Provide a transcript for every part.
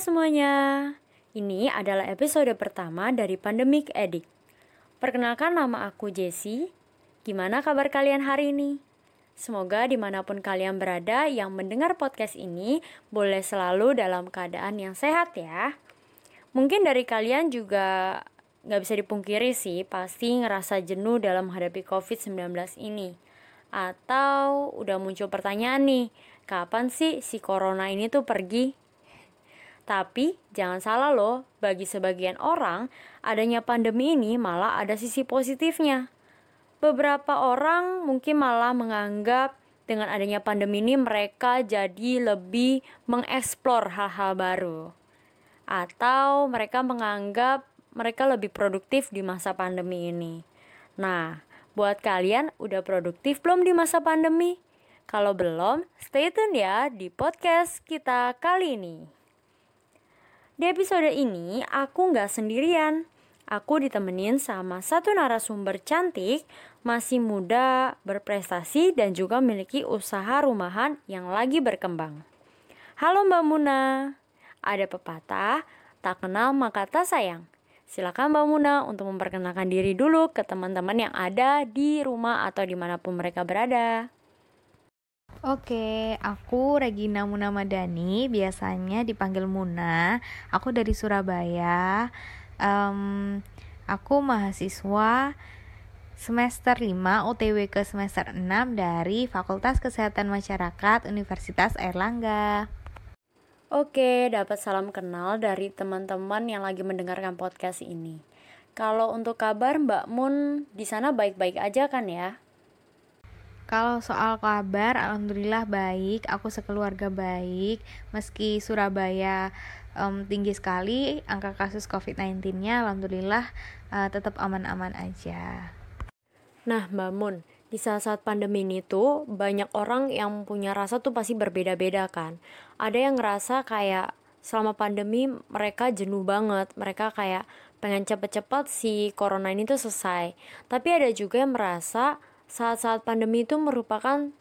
semuanya, ini adalah episode pertama dari Pandemic Edit. Perkenalkan nama aku Jessie. Gimana kabar kalian hari ini? Semoga di mana pun kalian berada yang mendengar podcast ini boleh selalu dalam keadaan yang sehat ya. Mungkin dari kalian juga nggak bisa dipungkiri sih pasti ngerasa jenuh dalam menghadapi COVID-19 ini. Atau udah muncul pertanyaan nih, kapan sih si corona ini tuh pergi? Tapi jangan salah loh, bagi sebagian orang, adanya pandemi ini malah ada sisi positifnya. Beberapa orang mungkin malah menganggap dengan adanya pandemi ini mereka jadi lebih mengeksplor hal-hal baru. Atau mereka menganggap mereka lebih produktif di masa pandemi ini. Nah, buat kalian udah produktif belum di masa pandemi? Kalau belum, stay tune ya di podcast kita kali ini. Di episode ini, aku nggak sendirian. Aku ditemenin sama satu narasumber cantik, masih muda, berprestasi, dan juga memiliki usaha rumahan yang lagi berkembang. Halo Mbak Muna, ada pepatah, tak kenal maka tak sayang. Silakan Mbak Muna untuk memperkenalkan diri dulu ke teman-teman yang ada di rumah atau di mana pun mereka berada. Oke, aku Regina Muna Madani, biasanya dipanggil Muna. Aku dari Surabaya. Um, aku mahasiswa semester 5 UTW ke semester 6 dari Fakultas Kesehatan Masyarakat Universitas Airlangga. Oke, dapat salam kenal dari teman-teman yang lagi mendengarkan podcast ini. Kalau untuk kabar Mbak Mun di sana baik-baik aja kan ya? Kalau soal kabar, alhamdulillah baik. Aku sekeluarga baik. Meski Surabaya um, tinggi sekali angka kasus COVID-19-nya, alhamdulillah uh, tetap aman-aman aja. Nah, Mbak Mun, di saat-saat pandemi ini tuh banyak orang yang punya rasa tuh pasti berbeda-beda kan. Ada yang ngerasa kayak selama pandemi mereka jenuh banget, mereka kayak pengen cepet-cepet si corona ini tuh selesai. Tapi ada juga yang merasa saat-saat pandemi itu merupakan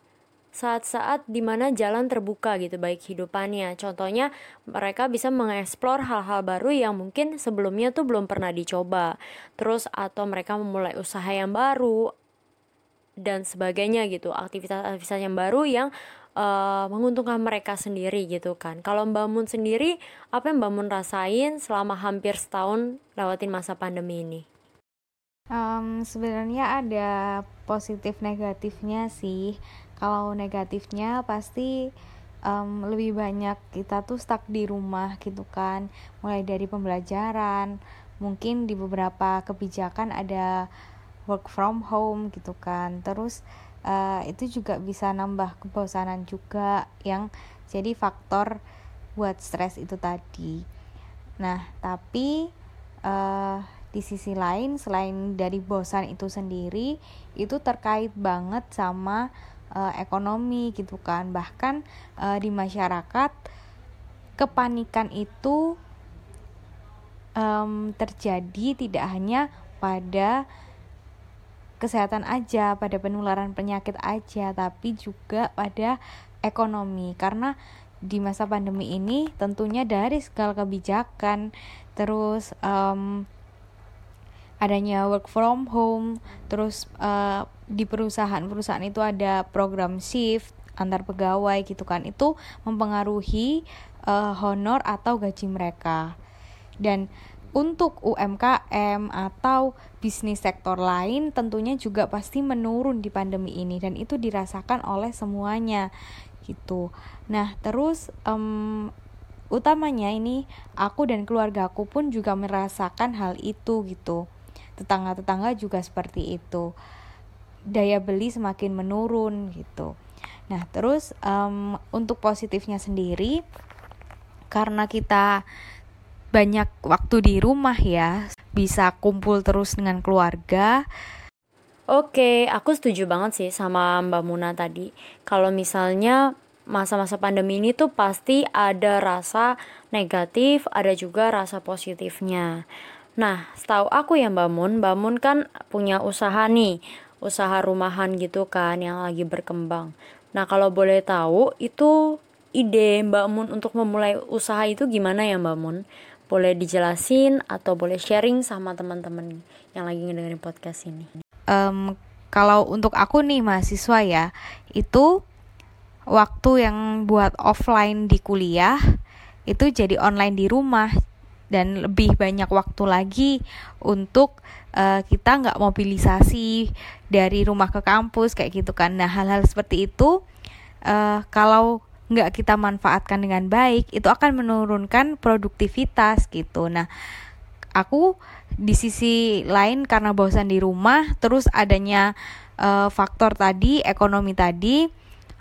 saat-saat di mana jalan terbuka gitu baik hidupannya. Contohnya mereka bisa mengeksplor hal-hal baru yang mungkin sebelumnya tuh belum pernah dicoba. Terus atau mereka memulai usaha yang baru dan sebagainya gitu aktivitas-aktivitas yang baru yang uh, menguntungkan mereka sendiri gitu kan. Kalau Mbak Mun sendiri apa yang Mbak Mun rasain selama hampir setahun lewatin masa pandemi ini Um, sebenarnya ada positif negatifnya sih. Kalau negatifnya pasti um, lebih banyak kita tuh stuck di rumah gitu kan. Mulai dari pembelajaran, mungkin di beberapa kebijakan ada work from home gitu kan. Terus uh, itu juga bisa nambah kebosanan juga yang jadi faktor buat stres itu tadi. Nah, tapi uh, di sisi lain selain dari bosan itu sendiri itu terkait banget sama uh, ekonomi gitu kan. Bahkan uh, di masyarakat kepanikan itu um, terjadi tidak hanya pada kesehatan aja pada penularan penyakit aja tapi juga pada ekonomi. Karena di masa pandemi ini tentunya dari segala kebijakan terus um, adanya work from home terus uh, di perusahaan-perusahaan itu ada program shift antar pegawai gitu kan. Itu mempengaruhi uh, honor atau gaji mereka. Dan untuk UMKM atau bisnis sektor lain tentunya juga pasti menurun di pandemi ini dan itu dirasakan oleh semuanya gitu. Nah, terus um, utamanya ini aku dan keluarga aku pun juga merasakan hal itu gitu tetangga-tetangga juga seperti itu daya beli semakin menurun gitu nah terus um, untuk positifnya sendiri karena kita banyak waktu di rumah ya bisa kumpul terus dengan keluarga Oke, aku setuju banget sih sama Mbak Muna tadi. Kalau misalnya masa-masa pandemi ini tuh pasti ada rasa negatif, ada juga rasa positifnya. Nah, setahu aku ya Mbak Mun, Mbak Mun kan punya usaha nih, usaha rumahan gitu kan yang lagi berkembang. Nah, kalau boleh tahu itu ide Mbak Mun untuk memulai usaha itu gimana ya Mbak Mun? Boleh dijelasin atau boleh sharing sama teman-teman yang lagi ngedengerin podcast ini? Um, kalau untuk aku nih mahasiswa ya, itu waktu yang buat offline di kuliah itu jadi online di rumah dan lebih banyak waktu lagi untuk uh, kita nggak mobilisasi dari rumah ke kampus kayak gitu kan. Nah hal-hal seperti itu uh, kalau nggak kita manfaatkan dengan baik itu akan menurunkan produktivitas gitu nah aku di sisi lain karena bosan di rumah terus adanya uh, faktor tadi ekonomi tadi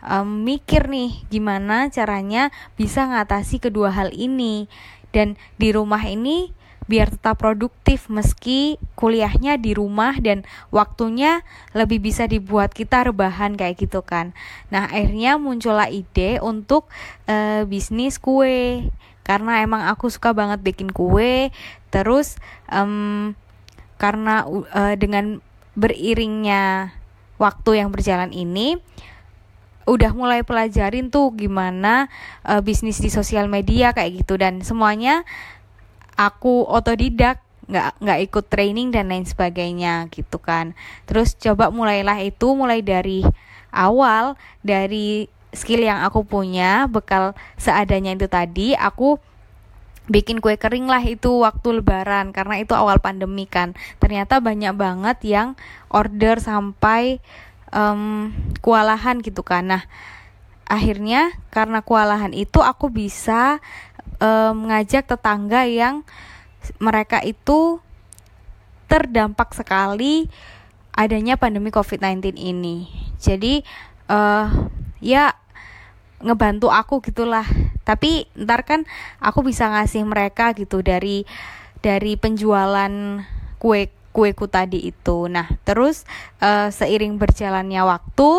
um, mikir nih gimana caranya bisa ngatasi kedua hal ini dan di rumah ini biar tetap produktif meski kuliahnya di rumah dan waktunya lebih bisa dibuat kita rebahan kayak gitu kan. Nah, akhirnya muncullah ide untuk uh, bisnis kue karena emang aku suka banget bikin kue. Terus um, karena uh, dengan beriringnya waktu yang berjalan ini udah mulai pelajarin tuh gimana uh, bisnis di sosial media kayak gitu. Dan semuanya aku otodidak nggak nggak ikut training dan lain sebagainya gitu kan. Terus coba mulailah itu mulai dari awal dari skill yang aku punya bekal seadanya itu tadi aku bikin kue kering lah itu waktu lebaran karena itu awal pandemi kan. Ternyata banyak banget yang order sampai um, kewalahan gitu kan nah akhirnya karena kewalahan itu aku bisa um, tetangga yang mereka itu terdampak sekali adanya pandemi COVID-19 ini. Jadi uh, ya ngebantu aku gitulah. Tapi ntar kan aku bisa ngasih mereka gitu dari dari penjualan kue kueku tadi itu. Nah, terus uh, seiring berjalannya waktu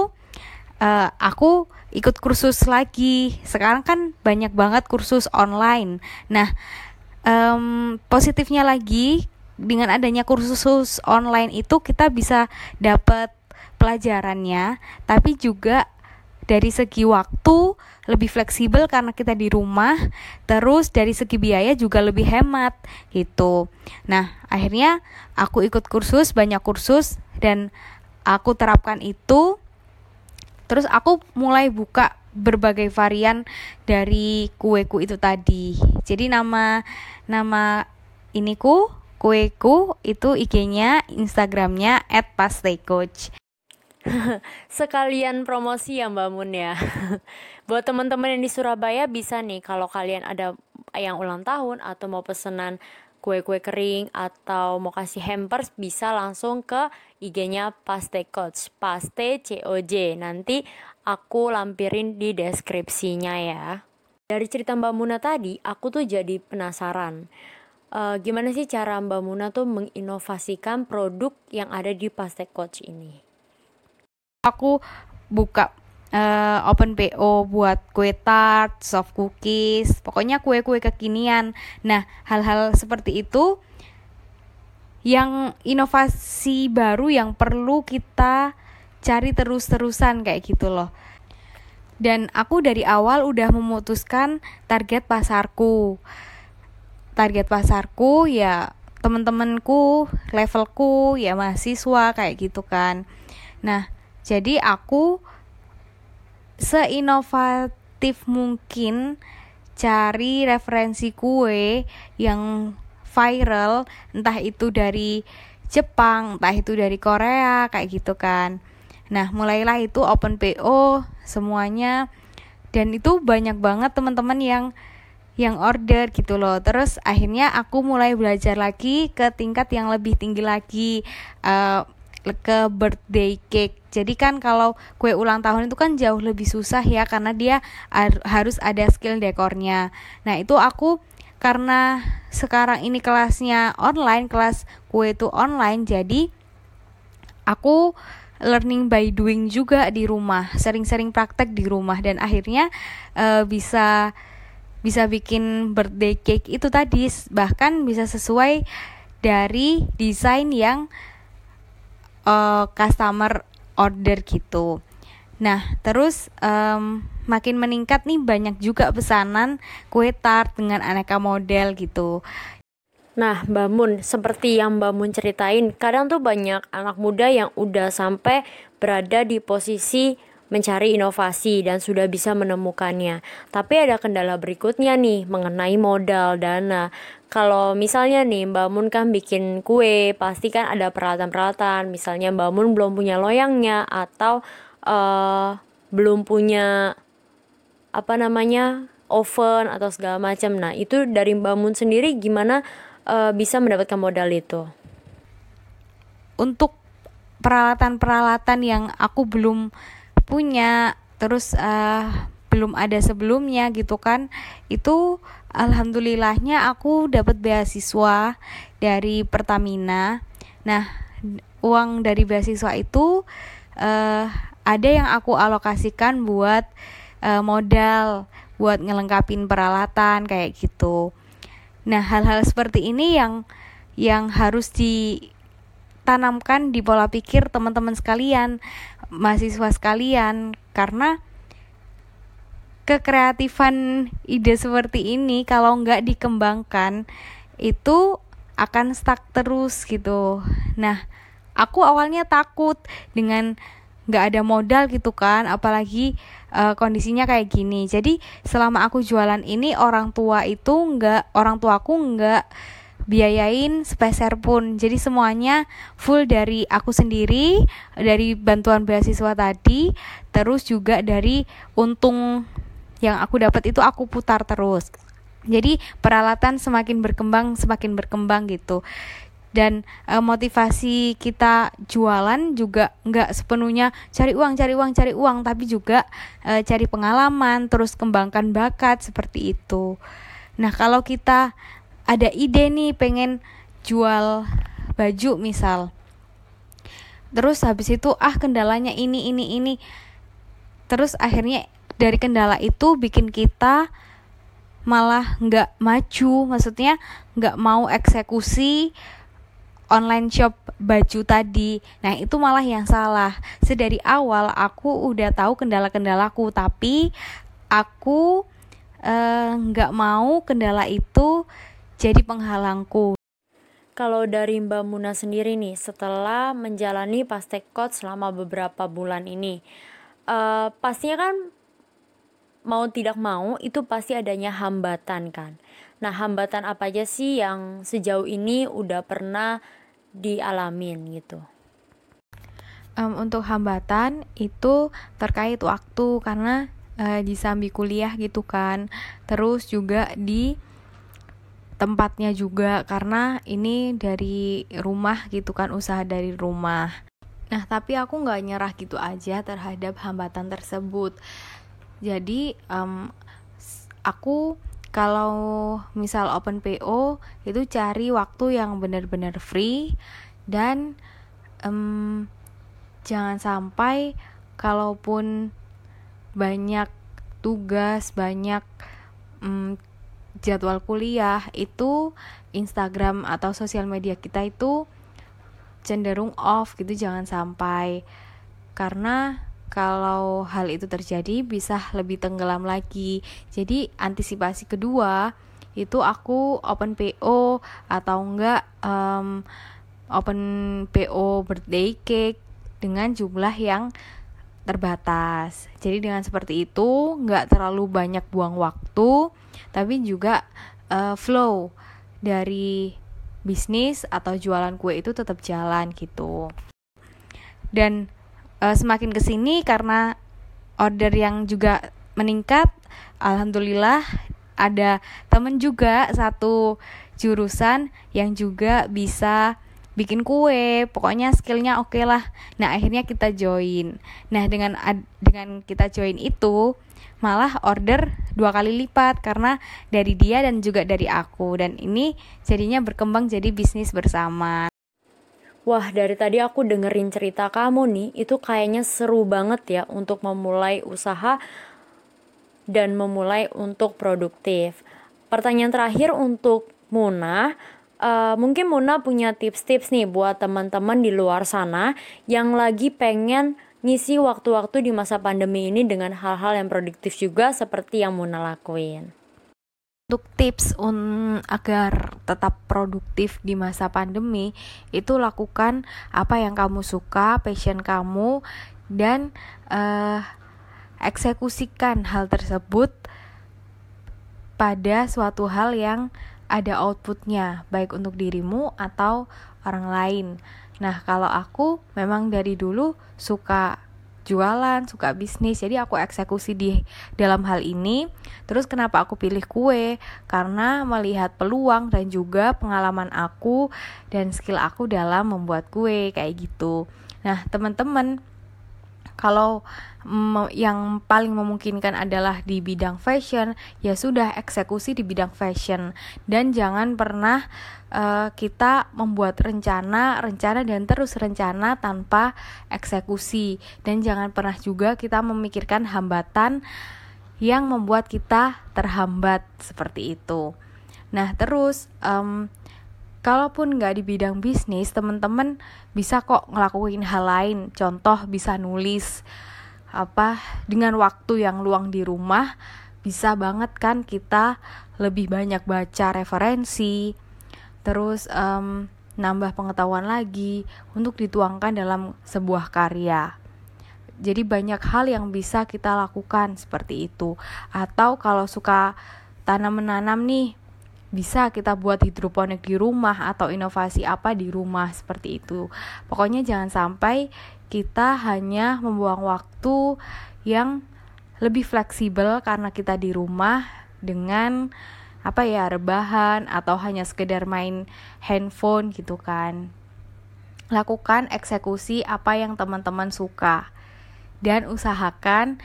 uh, aku ikut kursus lagi. Sekarang kan banyak banget kursus online. Nah, um, positifnya lagi dengan adanya kursus online itu kita bisa dapat pelajarannya, tapi juga dari segi waktu lebih fleksibel karena kita di rumah, terus dari segi biaya juga lebih hemat gitu. Nah, akhirnya aku ikut kursus, banyak kursus dan aku terapkan itu Terus aku mulai buka berbagai varian dari kueku itu tadi. Jadi nama nama iniku kueku itu IG-nya, Instagramnya @pastaycoach. Sekalian promosi ya Mbak Mun ya. Buat teman-teman yang di Surabaya bisa nih kalau kalian ada yang ulang tahun atau mau pesenan kue-kue kering atau mau kasih hampers bisa langsung ke IG-nya Paste Coach, Paste COJ. Nanti aku lampirin di deskripsinya ya. Dari cerita Mbak Muna tadi, aku tuh jadi penasaran. Uh, gimana sih cara Mbak Muna tuh menginovasikan produk yang ada di Paste Coach ini? Aku buka uh, open PO buat kue tart, soft cookies, pokoknya kue-kue kekinian. Nah, hal-hal seperti itu yang inovasi baru yang perlu kita cari terus-terusan kayak gitu loh. Dan aku dari awal udah memutuskan target pasarku. Target pasarku ya temen-temenku, levelku, ya mahasiswa kayak gitu kan. Nah, jadi aku seinovatif mungkin cari referensi kue yang viral entah itu dari Jepang entah itu dari Korea kayak gitu kan. Nah mulailah itu open PO semuanya. Dan itu banyak banget teman-teman yang yang order gitu loh. Terus akhirnya aku mulai belajar lagi ke tingkat yang lebih tinggi lagi. Uh, ke birthday cake. Jadi kan kalau kue ulang tahun itu kan jauh lebih susah ya karena dia harus ada skill dekornya. Nah, itu aku karena sekarang ini kelasnya online, kelas kue itu online, jadi aku learning by doing juga di rumah, sering-sering praktek di rumah dan akhirnya uh, bisa bisa bikin birthday cake itu tadi bahkan bisa sesuai dari desain yang uh, customer order gitu. Nah, terus um, makin meningkat nih banyak juga pesanan kue tart dengan aneka model gitu. Nah, Mbak Mun, seperti yang Mbak Mun ceritain, kadang tuh banyak anak muda yang udah sampai berada di posisi mencari inovasi dan sudah bisa menemukannya. Tapi ada kendala berikutnya nih mengenai modal dana. Kalau misalnya nih Mbak Mun kan bikin kue, pasti kan ada peralatan-peralatan. Misalnya Mbak Mun belum punya loyangnya atau uh, belum punya apa namanya oven atau segala macam. Nah itu dari Mbak Mun sendiri gimana uh, bisa mendapatkan modal itu? Untuk peralatan-peralatan yang aku belum punya, terus uh, belum ada sebelumnya gitu kan, itu alhamdulillahnya aku dapat beasiswa dari Pertamina. Nah, uang dari beasiswa itu uh, ada yang aku alokasikan buat uh, modal, buat ngelengkapin peralatan kayak gitu. Nah, hal-hal seperti ini yang yang harus ditanamkan di pola pikir teman-teman sekalian, mahasiswa sekalian karena kekreatifan ide seperti ini kalau nggak dikembangkan itu akan stuck terus gitu. Nah, aku awalnya takut dengan nggak ada modal gitu kan apalagi uh, kondisinya kayak gini jadi selama aku jualan ini orang tua itu nggak orang tuaku nggak biayain sepeser pun. Jadi semuanya full dari aku sendiri dari bantuan beasiswa tadi terus juga dari untung yang aku dapat itu aku putar terus. Jadi peralatan semakin berkembang semakin berkembang gitu. Dan e, motivasi kita jualan juga nggak sepenuhnya cari uang cari uang cari uang tapi juga e, cari pengalaman terus kembangkan bakat seperti itu. Nah kalau kita ada ide nih pengen jual baju misal terus habis itu ah kendalanya ini ini ini terus akhirnya dari kendala itu bikin kita malah nggak maju maksudnya nggak mau eksekusi online shop baju tadi. Nah, itu malah yang salah. Sedari awal aku udah tahu kendala-kendalaku, tapi aku eh, nggak uh, mau kendala itu jadi penghalangku. Kalau dari Mbak Muna sendiri nih, setelah menjalani pastekot selama beberapa bulan ini, uh, pastinya kan mau tidak mau itu pasti adanya hambatan kan. Nah, hambatan apa aja sih yang sejauh ini udah pernah dialamin gitu? Um, untuk hambatan itu terkait waktu karena uh, di sambi kuliah gitu kan, terus juga di tempatnya juga karena ini dari rumah gitu kan usaha dari rumah. Nah tapi aku nggak nyerah gitu aja terhadap hambatan tersebut. Jadi um, aku kalau misal open PO itu cari waktu yang benar-benar free dan um, jangan sampai kalaupun banyak tugas banyak um, jadwal kuliah itu Instagram atau sosial media kita itu cenderung off gitu jangan sampai karena kalau hal itu terjadi bisa lebih tenggelam lagi. Jadi antisipasi kedua itu aku open PO atau enggak um, open PO birthday cake dengan jumlah yang terbatas. Jadi dengan seperti itu nggak terlalu banyak buang waktu, tapi juga uh, flow dari bisnis atau jualan kue itu tetap jalan gitu. Dan uh, semakin ke sini karena order yang juga meningkat alhamdulillah ada temen juga satu jurusan yang juga bisa bikin kue pokoknya skillnya oke okay lah. Nah akhirnya kita join. Nah dengan dengan kita join itu malah order dua kali lipat karena dari dia dan juga dari aku. Dan ini jadinya berkembang jadi bisnis bersama. Wah, dari tadi aku dengerin cerita kamu nih, itu kayaknya seru banget ya untuk memulai usaha dan memulai untuk produktif. Pertanyaan terakhir untuk Muna, uh, mungkin Muna punya tips-tips nih buat teman-teman di luar sana yang lagi pengen ngisi waktu-waktu di masa pandemi ini dengan hal-hal yang produktif juga seperti yang Muna lakuin. Untuk tips un agar tetap produktif di masa pandemi, itu lakukan apa yang kamu suka, passion kamu, dan uh, eksekusikan hal tersebut pada suatu hal yang ada outputnya, baik untuk dirimu atau orang lain. Nah, kalau aku memang dari dulu suka jualan, suka bisnis. Jadi aku eksekusi di dalam hal ini. Terus kenapa aku pilih kue? Karena melihat peluang dan juga pengalaman aku dan skill aku dalam membuat kue kayak gitu. Nah, teman-teman kalau yang paling memungkinkan adalah di bidang fashion, ya sudah eksekusi di bidang fashion dan jangan pernah uh, kita membuat rencana, rencana dan terus rencana tanpa eksekusi dan jangan pernah juga kita memikirkan hambatan yang membuat kita terhambat seperti itu. Nah, terus um, kalaupun nggak di bidang bisnis teman-teman bisa kok ngelakuin hal lain. Contoh bisa nulis apa dengan waktu yang luang di rumah bisa banget kan kita lebih banyak baca referensi terus um, nambah pengetahuan lagi untuk dituangkan dalam sebuah karya. Jadi banyak hal yang bisa kita lakukan seperti itu. Atau kalau suka tanam menanam nih bisa kita buat hidroponik di rumah atau inovasi apa di rumah seperti itu. Pokoknya jangan sampai kita hanya membuang waktu yang lebih fleksibel karena kita di rumah dengan apa ya rebahan atau hanya sekedar main handphone gitu kan. Lakukan eksekusi apa yang teman-teman suka dan usahakan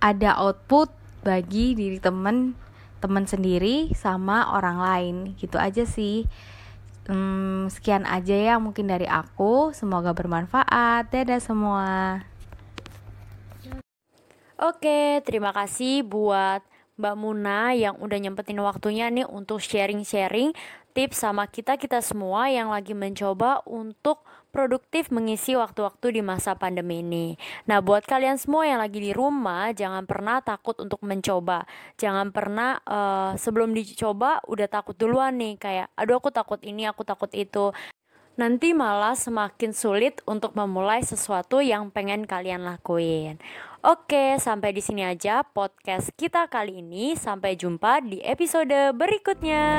ada output bagi diri teman teman sendiri sama orang lain. Gitu aja sih. Hmm, sekian aja ya mungkin dari aku. Semoga bermanfaat. Dadah semua. Oke, terima kasih buat Mbak Muna yang udah nyempetin waktunya nih untuk sharing-sharing tips sama kita-kita semua yang lagi mencoba untuk produktif mengisi waktu-waktu di masa pandemi ini. Nah, buat kalian semua yang lagi di rumah, jangan pernah takut untuk mencoba. Jangan pernah uh, sebelum dicoba udah takut duluan nih kayak aduh aku takut ini, aku takut itu. Nanti malah semakin sulit untuk memulai sesuatu yang pengen kalian lakuin. Oke, sampai di sini aja podcast kita kali ini. Sampai jumpa di episode berikutnya.